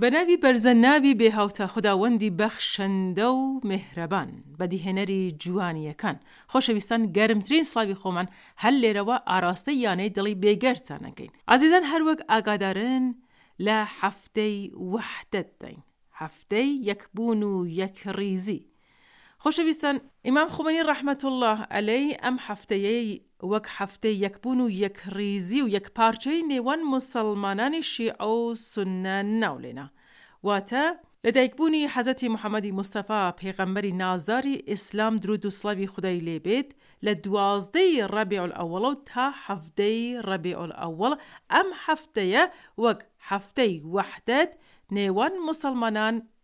بە ناوی بەرزە ناوی بێ هاوتا خوداوەندی بەخشندە و مێهرەبان بەدیهێنەری جوانییەکان خۆشەویستان گەرمترین سڵاوی خۆمان هەر لێرەوە ئاراستەی یانەی دڵی بێگەردتان ئەکەین ئازیزان هەر وەک ئاگادارن لە هەفتەی وەحدەتداین هەفتەی یەکبوون و یەکڕیزی خۆشەویستان ئیمام خومەنی ڕەحمەت اللە عەلەیه ئەم حەفتەیەی وەک حەفتەی یەکبوون و یەکڕیزی و یەکپارچەیی نێوان موسڵمانانی شیعە و سوننە ناولێنا واتە لە دایکبوونی حەزەتی محمدی مستەفا پێغەمبەری نازداری ئیسلام دروود و سڵاوی خودای لێ بێت لە دوازدە ی ڕەبیع الاوڵە و تا حەڤدە ی ڕەبیع الاوڵ ئەم حەفتەیە وەک حەفتەی وەحدەت نێوان موسڵمانان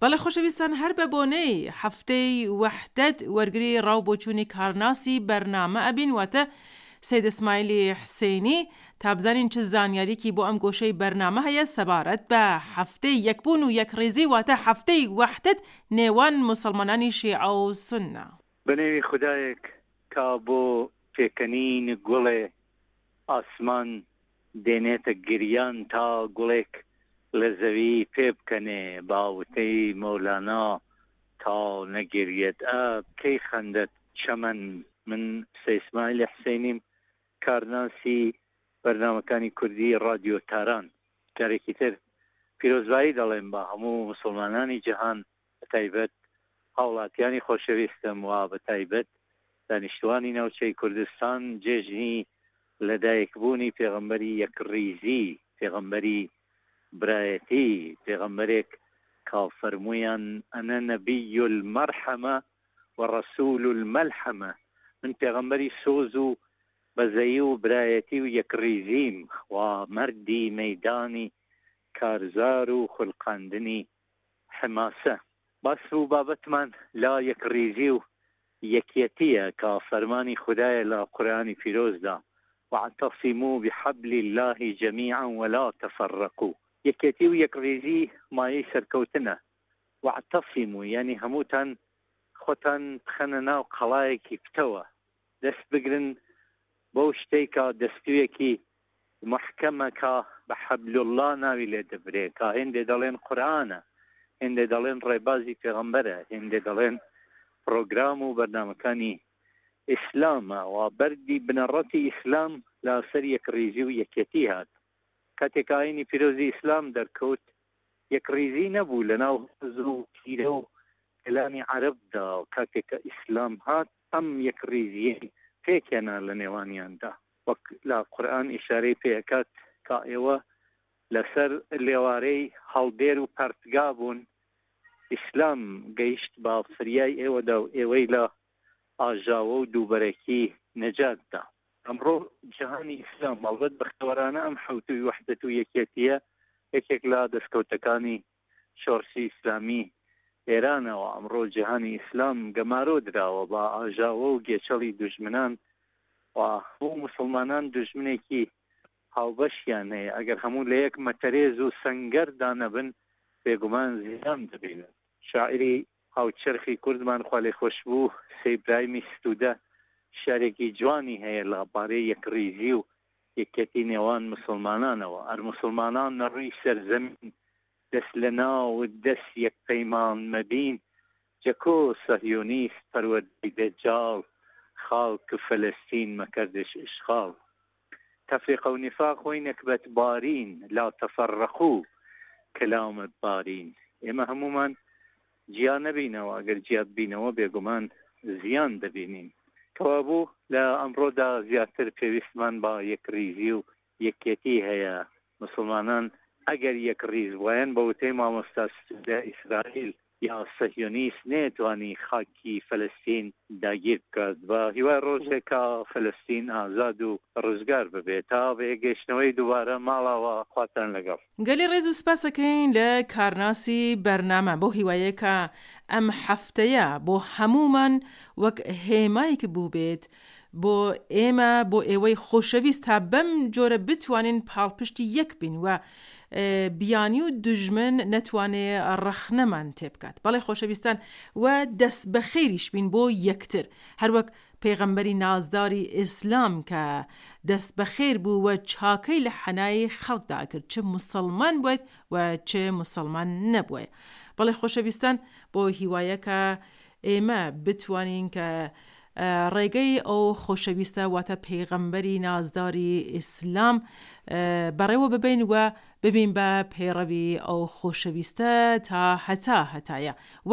بەڵێ خۆشەویستان هەر بە بۆنەی هەفتەی وەحدەت وەرگری ڕاو بۆچوونی کارناسی بەرنامە ئەبین واتە سەید اسماعیلی حسینی تا بزانین چ زانیاریکی بۆ ئەم گۆشەی بەرنامە هەیە سەبارەت بە هەفتەی یەکبوون و یەکڕیزی واتە هەفتەی وەحدەت نێوان موسڵمانانی شیعە و سوننە. بەنێوی خودایەک کا بۆ پێکەنین گوڵێ ئاسمان دێنێتە گریان تا گوڵێک لە زەوی پێ بکەنێ با وتەی مەولانا تا نەگریێت ئە کەی خەندەت چەمەن. من سەیسماعیلی حسینیم کارناسی بەرنامەکانی کوردی ڕادیۆ تاران جارێکی تر پیرۆزبایی دەڵێم بە هەموو موسڵمانانی جەهان بە تایبەت هاوڵاتیانی خۆشەویستم و بە تایبەت دانیشتوانی ناوچەی کوردستان جێژنی لەدایک بوونی پێغەمبەری یەکڕیزی پێغەمبەری برایەتی پێغەمبەرێک کاڵ فەرموویان، انا نبی المرحمە و رسول الملحمە، من پێغەمبەری سۆز و بەزەیی و برایەتی و یەکڕیزیم خوا مەردی مەیدانی کارزار و خولقاندنی حماسە بەس و بابەتمان لا یەکڕیزی و یەکیەتیە کە فەرمانی خودایە لە قورئانی پیرۆزدا وەعتەسیموو بحبل اللە جمیعا ولا تفرقو یەکیەتی و یەکڕیزی مایەی سەرکەوتنە وەعتەسیموو یانی هەمووتان خۆتان بخەنە ناو قەڵایەکی پتەوە دەست بگرن بەو شتەی کا دەستویەکی محکەمە کا بە حەبلوڵڵا ناوی لێ دەبرێ کا هێندێ دەڵێن قورئانە هێندێ دەڵێن ڕێبازی پێغەمبەرە هێندێ دەڵێن پڕۆگرام و بەرنامەکانی ئیسلامە وا بەردی بنەڕەتی ئیسلام لە ئەسەر یەکڕیزی و یەکێتی هات کاتێک ئاینی پیرۆزی ئیسلام دەرکەوت یەکڕیزی نەبوو لەناو هەز و تیرە و کەلامی عەرەبدا کاتێک کە ئیسلام هات ئەم یەکڕیزیەی پێکهێنا لە نێوانیاندا وەک لە قورئان ئیشارەی پێ ئەکات کە ئێوە لەسەر لێوارەی هەڵدێر و پەرتگا بوون ئیسلام گەیشت بە فریای ئێوەدا و ئێوەی لە ئاژاوە و دووبەرەکی نەجات دا ئەمڕۆ جیهانی ئیسلام هەڵبەت بەختەوەرانە ئەم حەوتووی وەحدەت و یەکێتییە یەکێک لە دەستکەوتەکانی شۆڕشی ئیسلامیی ئێرانەوە ئەمڕۆ جیهانی ئیسلام گەمارۆ دراوە بە ئاژاوە و گێچەڵی دوژمنان و هەموو موسڵمانان دوژمنێکی هاوبەشیان هەیە، ئەگەر هەموو لە یەک مەتەرێز و سەنگەر دا نەبن، بێگومان زیان دەبینن. شاعیری هاوچەرخی کوردمان خوالێخۆشبوو سێبراهیمی ستوودە شیعرێکی جوانی هەیە لە بارەی یەکڕیزی و یەکیەتی نێوان مسوڵمانانەوە ئەر مسوڵمانان نە ڕوی سەر زەمین دەس لە ناو دەس یەک پەیمان مەبین جە کۆ سەهیونیست پەروەردەی دەجاڵ خاڵ ک فەلەستین مەکەردش ئشخاڵ تەفریقەو نیفاق وەی نەکبەت بارین لا تەفەڕەقو کلام بارین ئێمە هەموومان جیا نەبینەوە، گەر جیا ببینەوە بێگومان زیان دەبینین. کەوابوو لە ئەمڕۆدا زیاتر پێویستمان بە یەکڕیزی و یەکیەتی هەیە. موسڵمانان ئەگەر یەکڕیز بوایەن بە وتەی مامۆستا ستوودە ئیسرائیل یا سەهیۆنیست نەیەتوانی خاکی فەلەستین داگیر بکات. بە هیوای ڕۆژێکا فەلەستین ئازاد و ڕزگار ببێت. تا بەیەکگەیشتنەوەی دووبارە ماڵاوا خواتان لەگەڵ. گەلی ڕێز و سپاس ئەکەین لە کارناسی بەرنامە بۆ هیوایە کە ئەم هەفتەیە بۆ هەموومان وەک هێمایک بووبێت بۆ ئێمە بۆ ئێوەی خۆشەویست تا بەم جۆرە بتوانین پاڵپشتی یەک بین و بیانی و دوژمن نەتوانێ ڕەخنەمان تێبکات بەڵێ خۆشەویستان و دەست بەخێریش بین بۆ یەکتر هەروەک پێغەمبەری نازداری ئیسلام کە دەست بەخێر بوو و چاکەی لە حەنای خەڵکدا کرد چ موسڵمان بووێت و چ موسڵمان نەبووێت بەڵێ خۆشەویستان بۆ هیوایە کە ئێمە بتوانین کە ڕێگەی ئەو خۆشەویستە واتە پێغەمبەری نازداری ئیسلام بەڕێوە ببین و ببین بە پەیڕەوی ئەو خۆشەویستە تا هەتا هەتایە و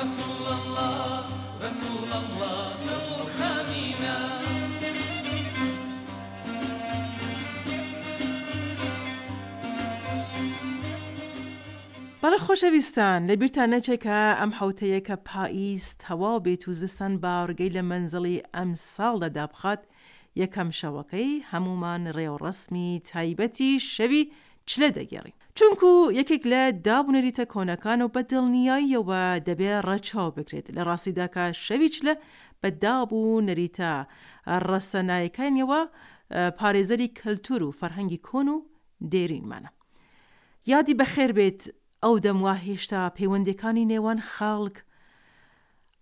رسول اللە رسول اللە دڵ خەمینە. بەڵێ خۆشەویستان، لە بیرتان نەچێ کە ئەم حەوتەیە کە پاییز تەواو بێت و زستان بارگەی لە مەنزڵی ئەمساڵدا دابخات، یەکەم شەوەکەی هەموومان ڕێوڕەسمی تایبەتی شەوی چلە دەگێڕین. چونکو یەکێک لە داب و نەریتە کۆنەکان و بە دڵنیاییەوە دەبێ ڕەچاو بکرێت. لە ڕاستیدا کە شەوی چلە بە داب و نەریتە ڕەسەنایەکانیەوە پارێزەری کەلتوور و فەرهەنگی کۆن و دێرینمانە. یادی بەخێر بێت ئەو دەم وا هێشتا پەیوەندیەکانی نێوان خەڵک،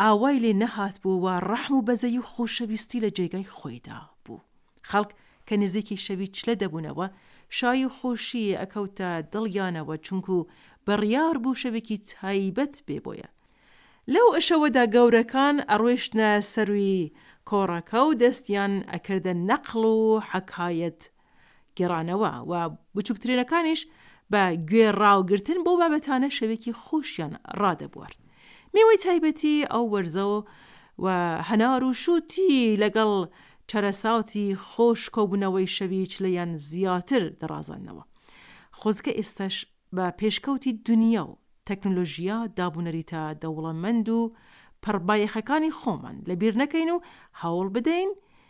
ئاوای لێ نەهاتبوو و ڕەحم و بەزەیی و خۆشەویستی لە جێگای خۆیدا بوو. خەڵک کە نزیکی شەوی چلە دەبوونەوە، شای و خۆشیی ئەکەوتە دڵیانەوە، چونکوو بڕیار بوو شەوێکی تایبەت بێ بۆیان. لەو شەوەدا گەورەکان ئەڕۆیشتنە سەرووی کۆڕەکە و دەستیان ئەکردە نەقڵ و حەکایەت گێڕانەوە و بچوکترێنەکانیش بە گوێ ڕاوگرتن بەو بابەتانە شەوێکی خۆشیان ڕادەبوارد. میوەی تایبەتی ئەو وەرزە و و هەنار و شووتی لەگەڵ چەرەساتی خۆش کۆبوونەوەی شەوی چلە یان زیاتر دەڕازاندنەوە. خۆزگە ئێستەش بە پێشکەوتی دونیا و تەکنۆلۆژیا دابونەریتە دەوڵەمەند و پڕبایەخەکانی خۆمان لەبیر نەکەین و هەوڵ بدەین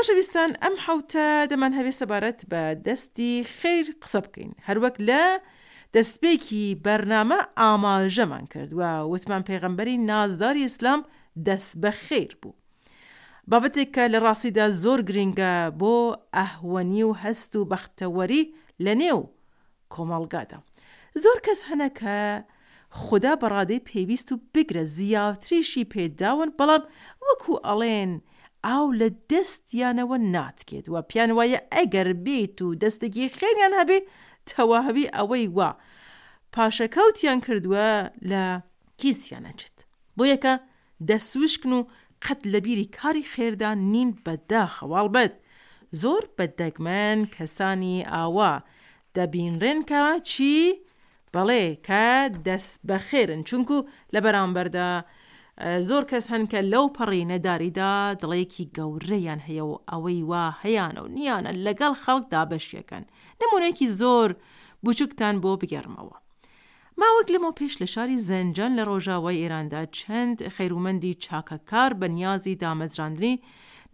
خۆشەویستان ئەم حەوتە دەمان هەوێ سەبارەت بە دەستی خیر قسە بکەین هەروەک لە دەستپێکی بەرنامە ئاماژەمان کردووە وتمان پێغەمبەری نازداری ئیسلام دەست بە خیر بوو بابەتێک کە لە ڕاستیدا زۆر گرینگە بۆ ئەهوەنی و هەست و بەختەوەری لە نێو کۆمەڵگادا. زۆر کەس هەنە کە خودا بە ڕادەی پێویست و بگرە زیاتریشی پێ داون بەڵام وەکو ئەڵێن ئاو لە دەستیانەوە ناتکێت و پیان وایە ئەگەر بێیت و دەستێکی خێریان هەبێ تەواوی ئەوەی وا پاشەکەوتیان کردوە لە کیسیان ئەچێت بۆیەکە دەست وشکن و قەت لەبیری کاری خێردا نین بە داخەوە ئەڵبەت زۆر بە دەگمەن کەسانی ئاوا دەبینرێن کە چی بەڵێ کە دەست بەخێرن چونکو لە بەرامبەردا زۆر کەس هەن کە لەو پەڕی نەداریدا دڵێکی گەورەیان هەیە و ئەوەی وا هەیانە و نیانە لەگەڵ خەڵک دابەشیەکەن نمونەیەکی زۆر بچوکتان بۆ بگێڕمەوە ماوەک لەمەو پێش لە شاری زەنجان لە ڕۆژاوای ئێراندا چەند خێرومەندی چاکەکار بە نیازی دامەزراندنی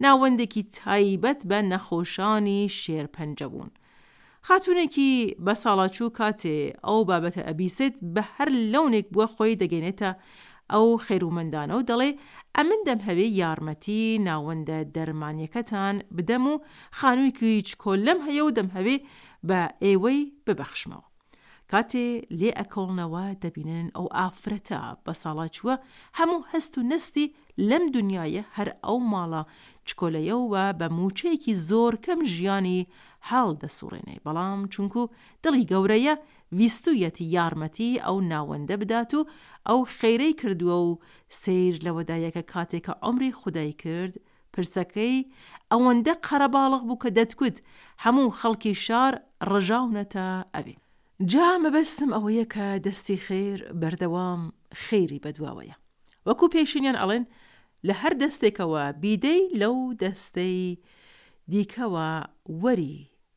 ناوەندێکی تایبەت بە نەخۆشانی شێرپەنجە بوون. خاتوونێکی بەساڵاچوو کاتێ ئەو بابەتە ئەبیسێت بە هەر لەونێک بووە خۆی دەگەینێتە ئەو خێرومەندانە و دەڵێ ئەمن دەمهەوێ یارمەتی ناوەندە دەرمانیەکەتان بدەم و خانوویکی چکۆلەم هەیە و دەمهەوێ بە ئێوەی ببەخشمەوە. کاتێ لێ ئەکۆڵنەوە دەبینن ئەو ئافرەتە بەساڵاچووە هەموو هەست و نەستی لەم دونیایە هەر ئەو ماڵە چکۆلەیەو و بە مووچەیەکی زۆر کەم ژیانی هەڵ دەسوڕێنێ بەڵام چونکو دڵی گەورەیە ویستوویەتی یارمەتی ئەو ناوەندە بدات و ئەو خەیرەی کردووە و سەیر لەوەدایە کە کاتێ کە عومری خودای کرد پرسەکەی ئەوەندە قەرەباڵغ بوو کە دەتگوت هەموو خەڵکی شار ڕژاونەتە ئەوێ. جا مەبەستم ئەوەیە کە دەستی خێر بەردەوام خێری بەدواوەیە. وەکوو پێشینیان ئەڵێن لە هەر دەستێکەوە بیدەی لەو دەستەی دیکەوە وەری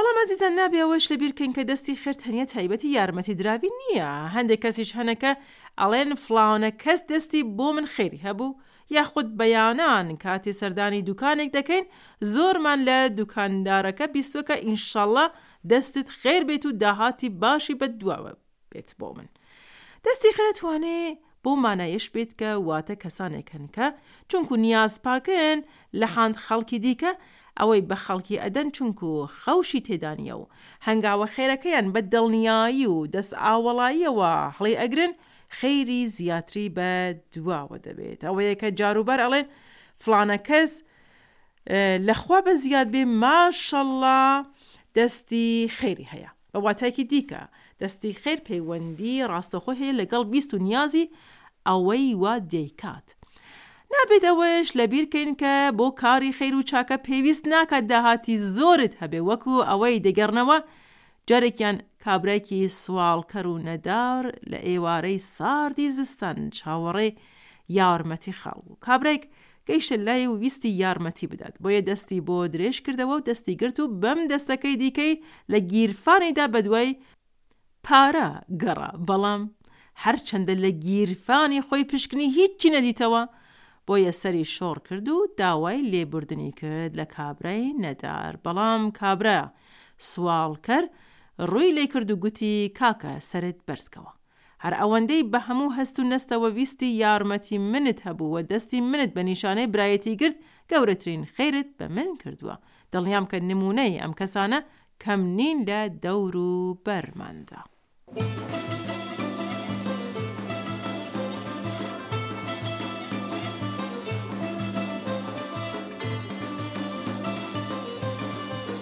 بەڵام ئازیزان نابێ ئەوەش لەبیر کەین کە دەستی خێر تەنیا تایبەتی یارمەتی دراوی نییە هەندێک کەسیش هەنە کە ئەڵێن فڵانە کەس دەستی بۆ من خێری هەبوو یاخود بەیانان کاتی سەردانی دوکانێک دەکەین زۆرمان لە دوکاندارەکە بیستوە کە ئینشەڵا دەستت خێر بێت و داهاتی باشی بەددواوە بێت بۆ من دەستی خێرە توانێ بەو مانایەش بێت کە واتە کەسانێک هەن کە چونکو نیاز پاکن لە حاند خەڵکی دیکە ئەوەی بە خەڵکی ئەدەن چونکو خەوشی تێدانە و هەنگاوە خێرەکەیان بە دڵنیایی و دەست ئاوەڵاییەوە هەڵی ئەگرن خێری زیاتری بە دواوە دەبێت ئەوەیە کە جاروبار ئەڵێن فڵانە کەس لە خوا بە زیاد بێ ماشەڵا دەستی خێری هەیە. بە واتایەکی دیکە، دەستی خێر پەیوەندی ڕاستەخۆی هەیە لەگەڵ ویست و نیازی ئەوەی وا دەیکات. نابێت ئەوەش لەبیر کەین کە بۆ کاری خێر و چاکە پێویست ناکات داهاتی زۆرت هەبێ وەکو ئەوەی دەگێڕنەوە جارێکیان کابرایکی سواڵکەر و نەدار لە ئێوارەی ساردی زستان چاوەڕێ یارمەتی خەڵک بوو کابرایک گەیشتە لای و ویستی یارمەتی بدات بۆیە دەستی بۆ درێژ کردەوە و دەستی گرت و بەم دەستەکەی دیکەی لە گیرفانیدا بەدوای پارە گەڕا بەڵام هەرچەندە لە گیرفانی خۆی پشکنی هیچی نەدیتەوە بۆیە سەری شۆڕ کرد و داوای لێبوردنی کرد لە کابرای نەدار بەڵام کابرا سواڵکەر ڕووی لێ کرد و گوتی کاکە سەرت بەرزکەوە هەر ئەوەندەی بە هەموو هەست و نەستەوە ویستی یارمەتی منت هەبوو و دەستی منت بە نیشانەی برایەتی گرت، گەورەترین خێرت بە من کردووە. دڵنیام کە نموونەی ئەم کەسانە کەم نین لە دەوروبەرماندا.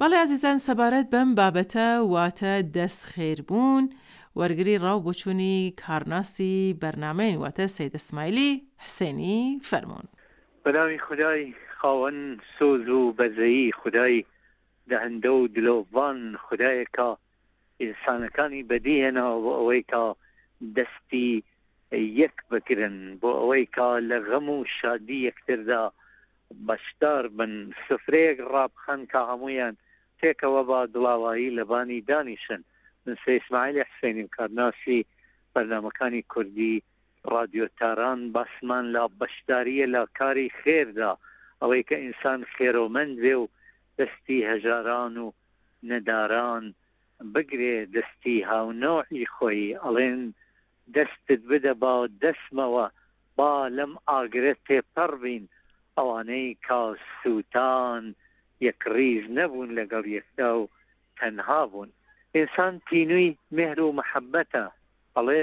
بەڵێ ئازیزان سەبارەت بەم بابەتە واتە دەست خێر بوون وەرگری ڕاو بۆچوونی کارناسی بەرنامەین واتە سەید اسماعیلی حسێنی فەرموون. بەناوی خودای خاوەن سۆز و بەزەیی خودای دەهەندە و دلۆڤان خودایێکە ئینسانەکانی بەدی هێناوە بۆ ئەوەی کا دەستی یەک بگرن، بۆ ئەوەی کا لە غەم و شادی یەکتردا بەشدار بن، سفرەیەک ڕابخەن کا هەموویان پێکەوە با دڵاوایی لەبانی دانیشن. من سەی ئیسماعیلی حسێنیم، کارناسی بەرنامەکانی کوردی ڕادیۆ تاران، باسمان لا بەشدارییە لا کاری خێردا، ئەوەی کە ئینسان خێرۆمەند بێ و دەستی هەژاران و نداران بگرێ دەستی هاونەوعی خۆی ئەڵێن دەستت بدە با دەسمەوە با لەم ئاگرە تێپەڕ بین ئەوانەی کاک سوتان یەکڕیز نەبوون لەگەڵ یەکدا و تەنها بوون ئینسان تینووی مێهر و محەبەتە ئەڵێ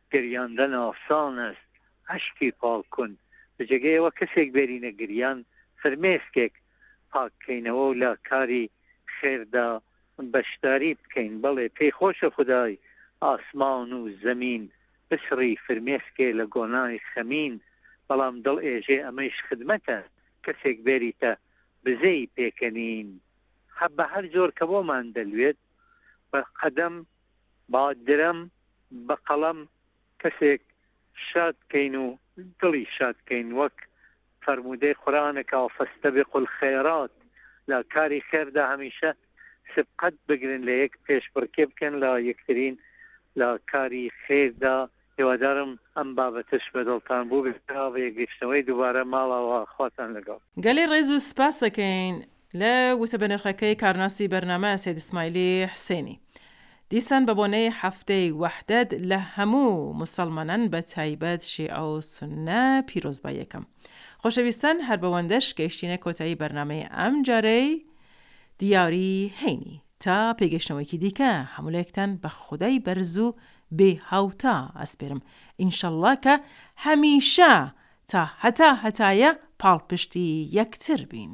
گریاندن ئاسان است اشکی پاک کن، لە جێگەی ئەوە کەسێک بێرینە گریان، فرمێسکێک پاک بکەینەوە و لە کاری خێردا بەشداری بکەین. بەڵێ، پێی خۆشە خودای ئاسمان و زەمین بسڕی فرمێسکێ لە گۆنای خەمین، بەڵام دڵ ئێژێ ئەمەیش خدمەتە، کەسێک بێریتە بزەی پێکەنین. هە بە هەر جۆر کە بۆمان دەلوێت، بە قەدەم با درەم بە قەڵەم کەسێک شاد کەین و دڵی شاد کەین وەک فەرموودەی قورئانەکە، فاستبقوا الخیرات، لە کاری خێردا هەمیشە سبقەت بگرن لە یەک پێشبڕکێ بکەن لە یەکترین لە کاری خێردا هیوادارم ئەم بابەتەش بە دڵتان بووبێت تا بە یەکگەشتنەوەی دووبارە ماڵاوا خواتان لەگەڵ. گەلێ ڕێز و سپاست دەکەین لە وتە بەنرخەکەی کارناسی بەرنامە سەید اسماعیلی حسێنی. دیسان بە بۆنەی حەفتەی وەحدەت لە هەموو موسەڵمانان بە تایبەت شیعە و سوننە پیرۆزباییەکەم. خۆشەویستان هەر بەوەندەش گەیشتینە کۆتایی بەرنامەی ئەم جارەی دیاری هەینی. تا پێگەشتنەوەیکی دیکە هەموولایکتان بە خودای بەرز و بێ هاوتا ئەسپێرم ئینشەڵا کە هەمیشە تا هەتا هەتایە پاڵپشتی یەکتر بین.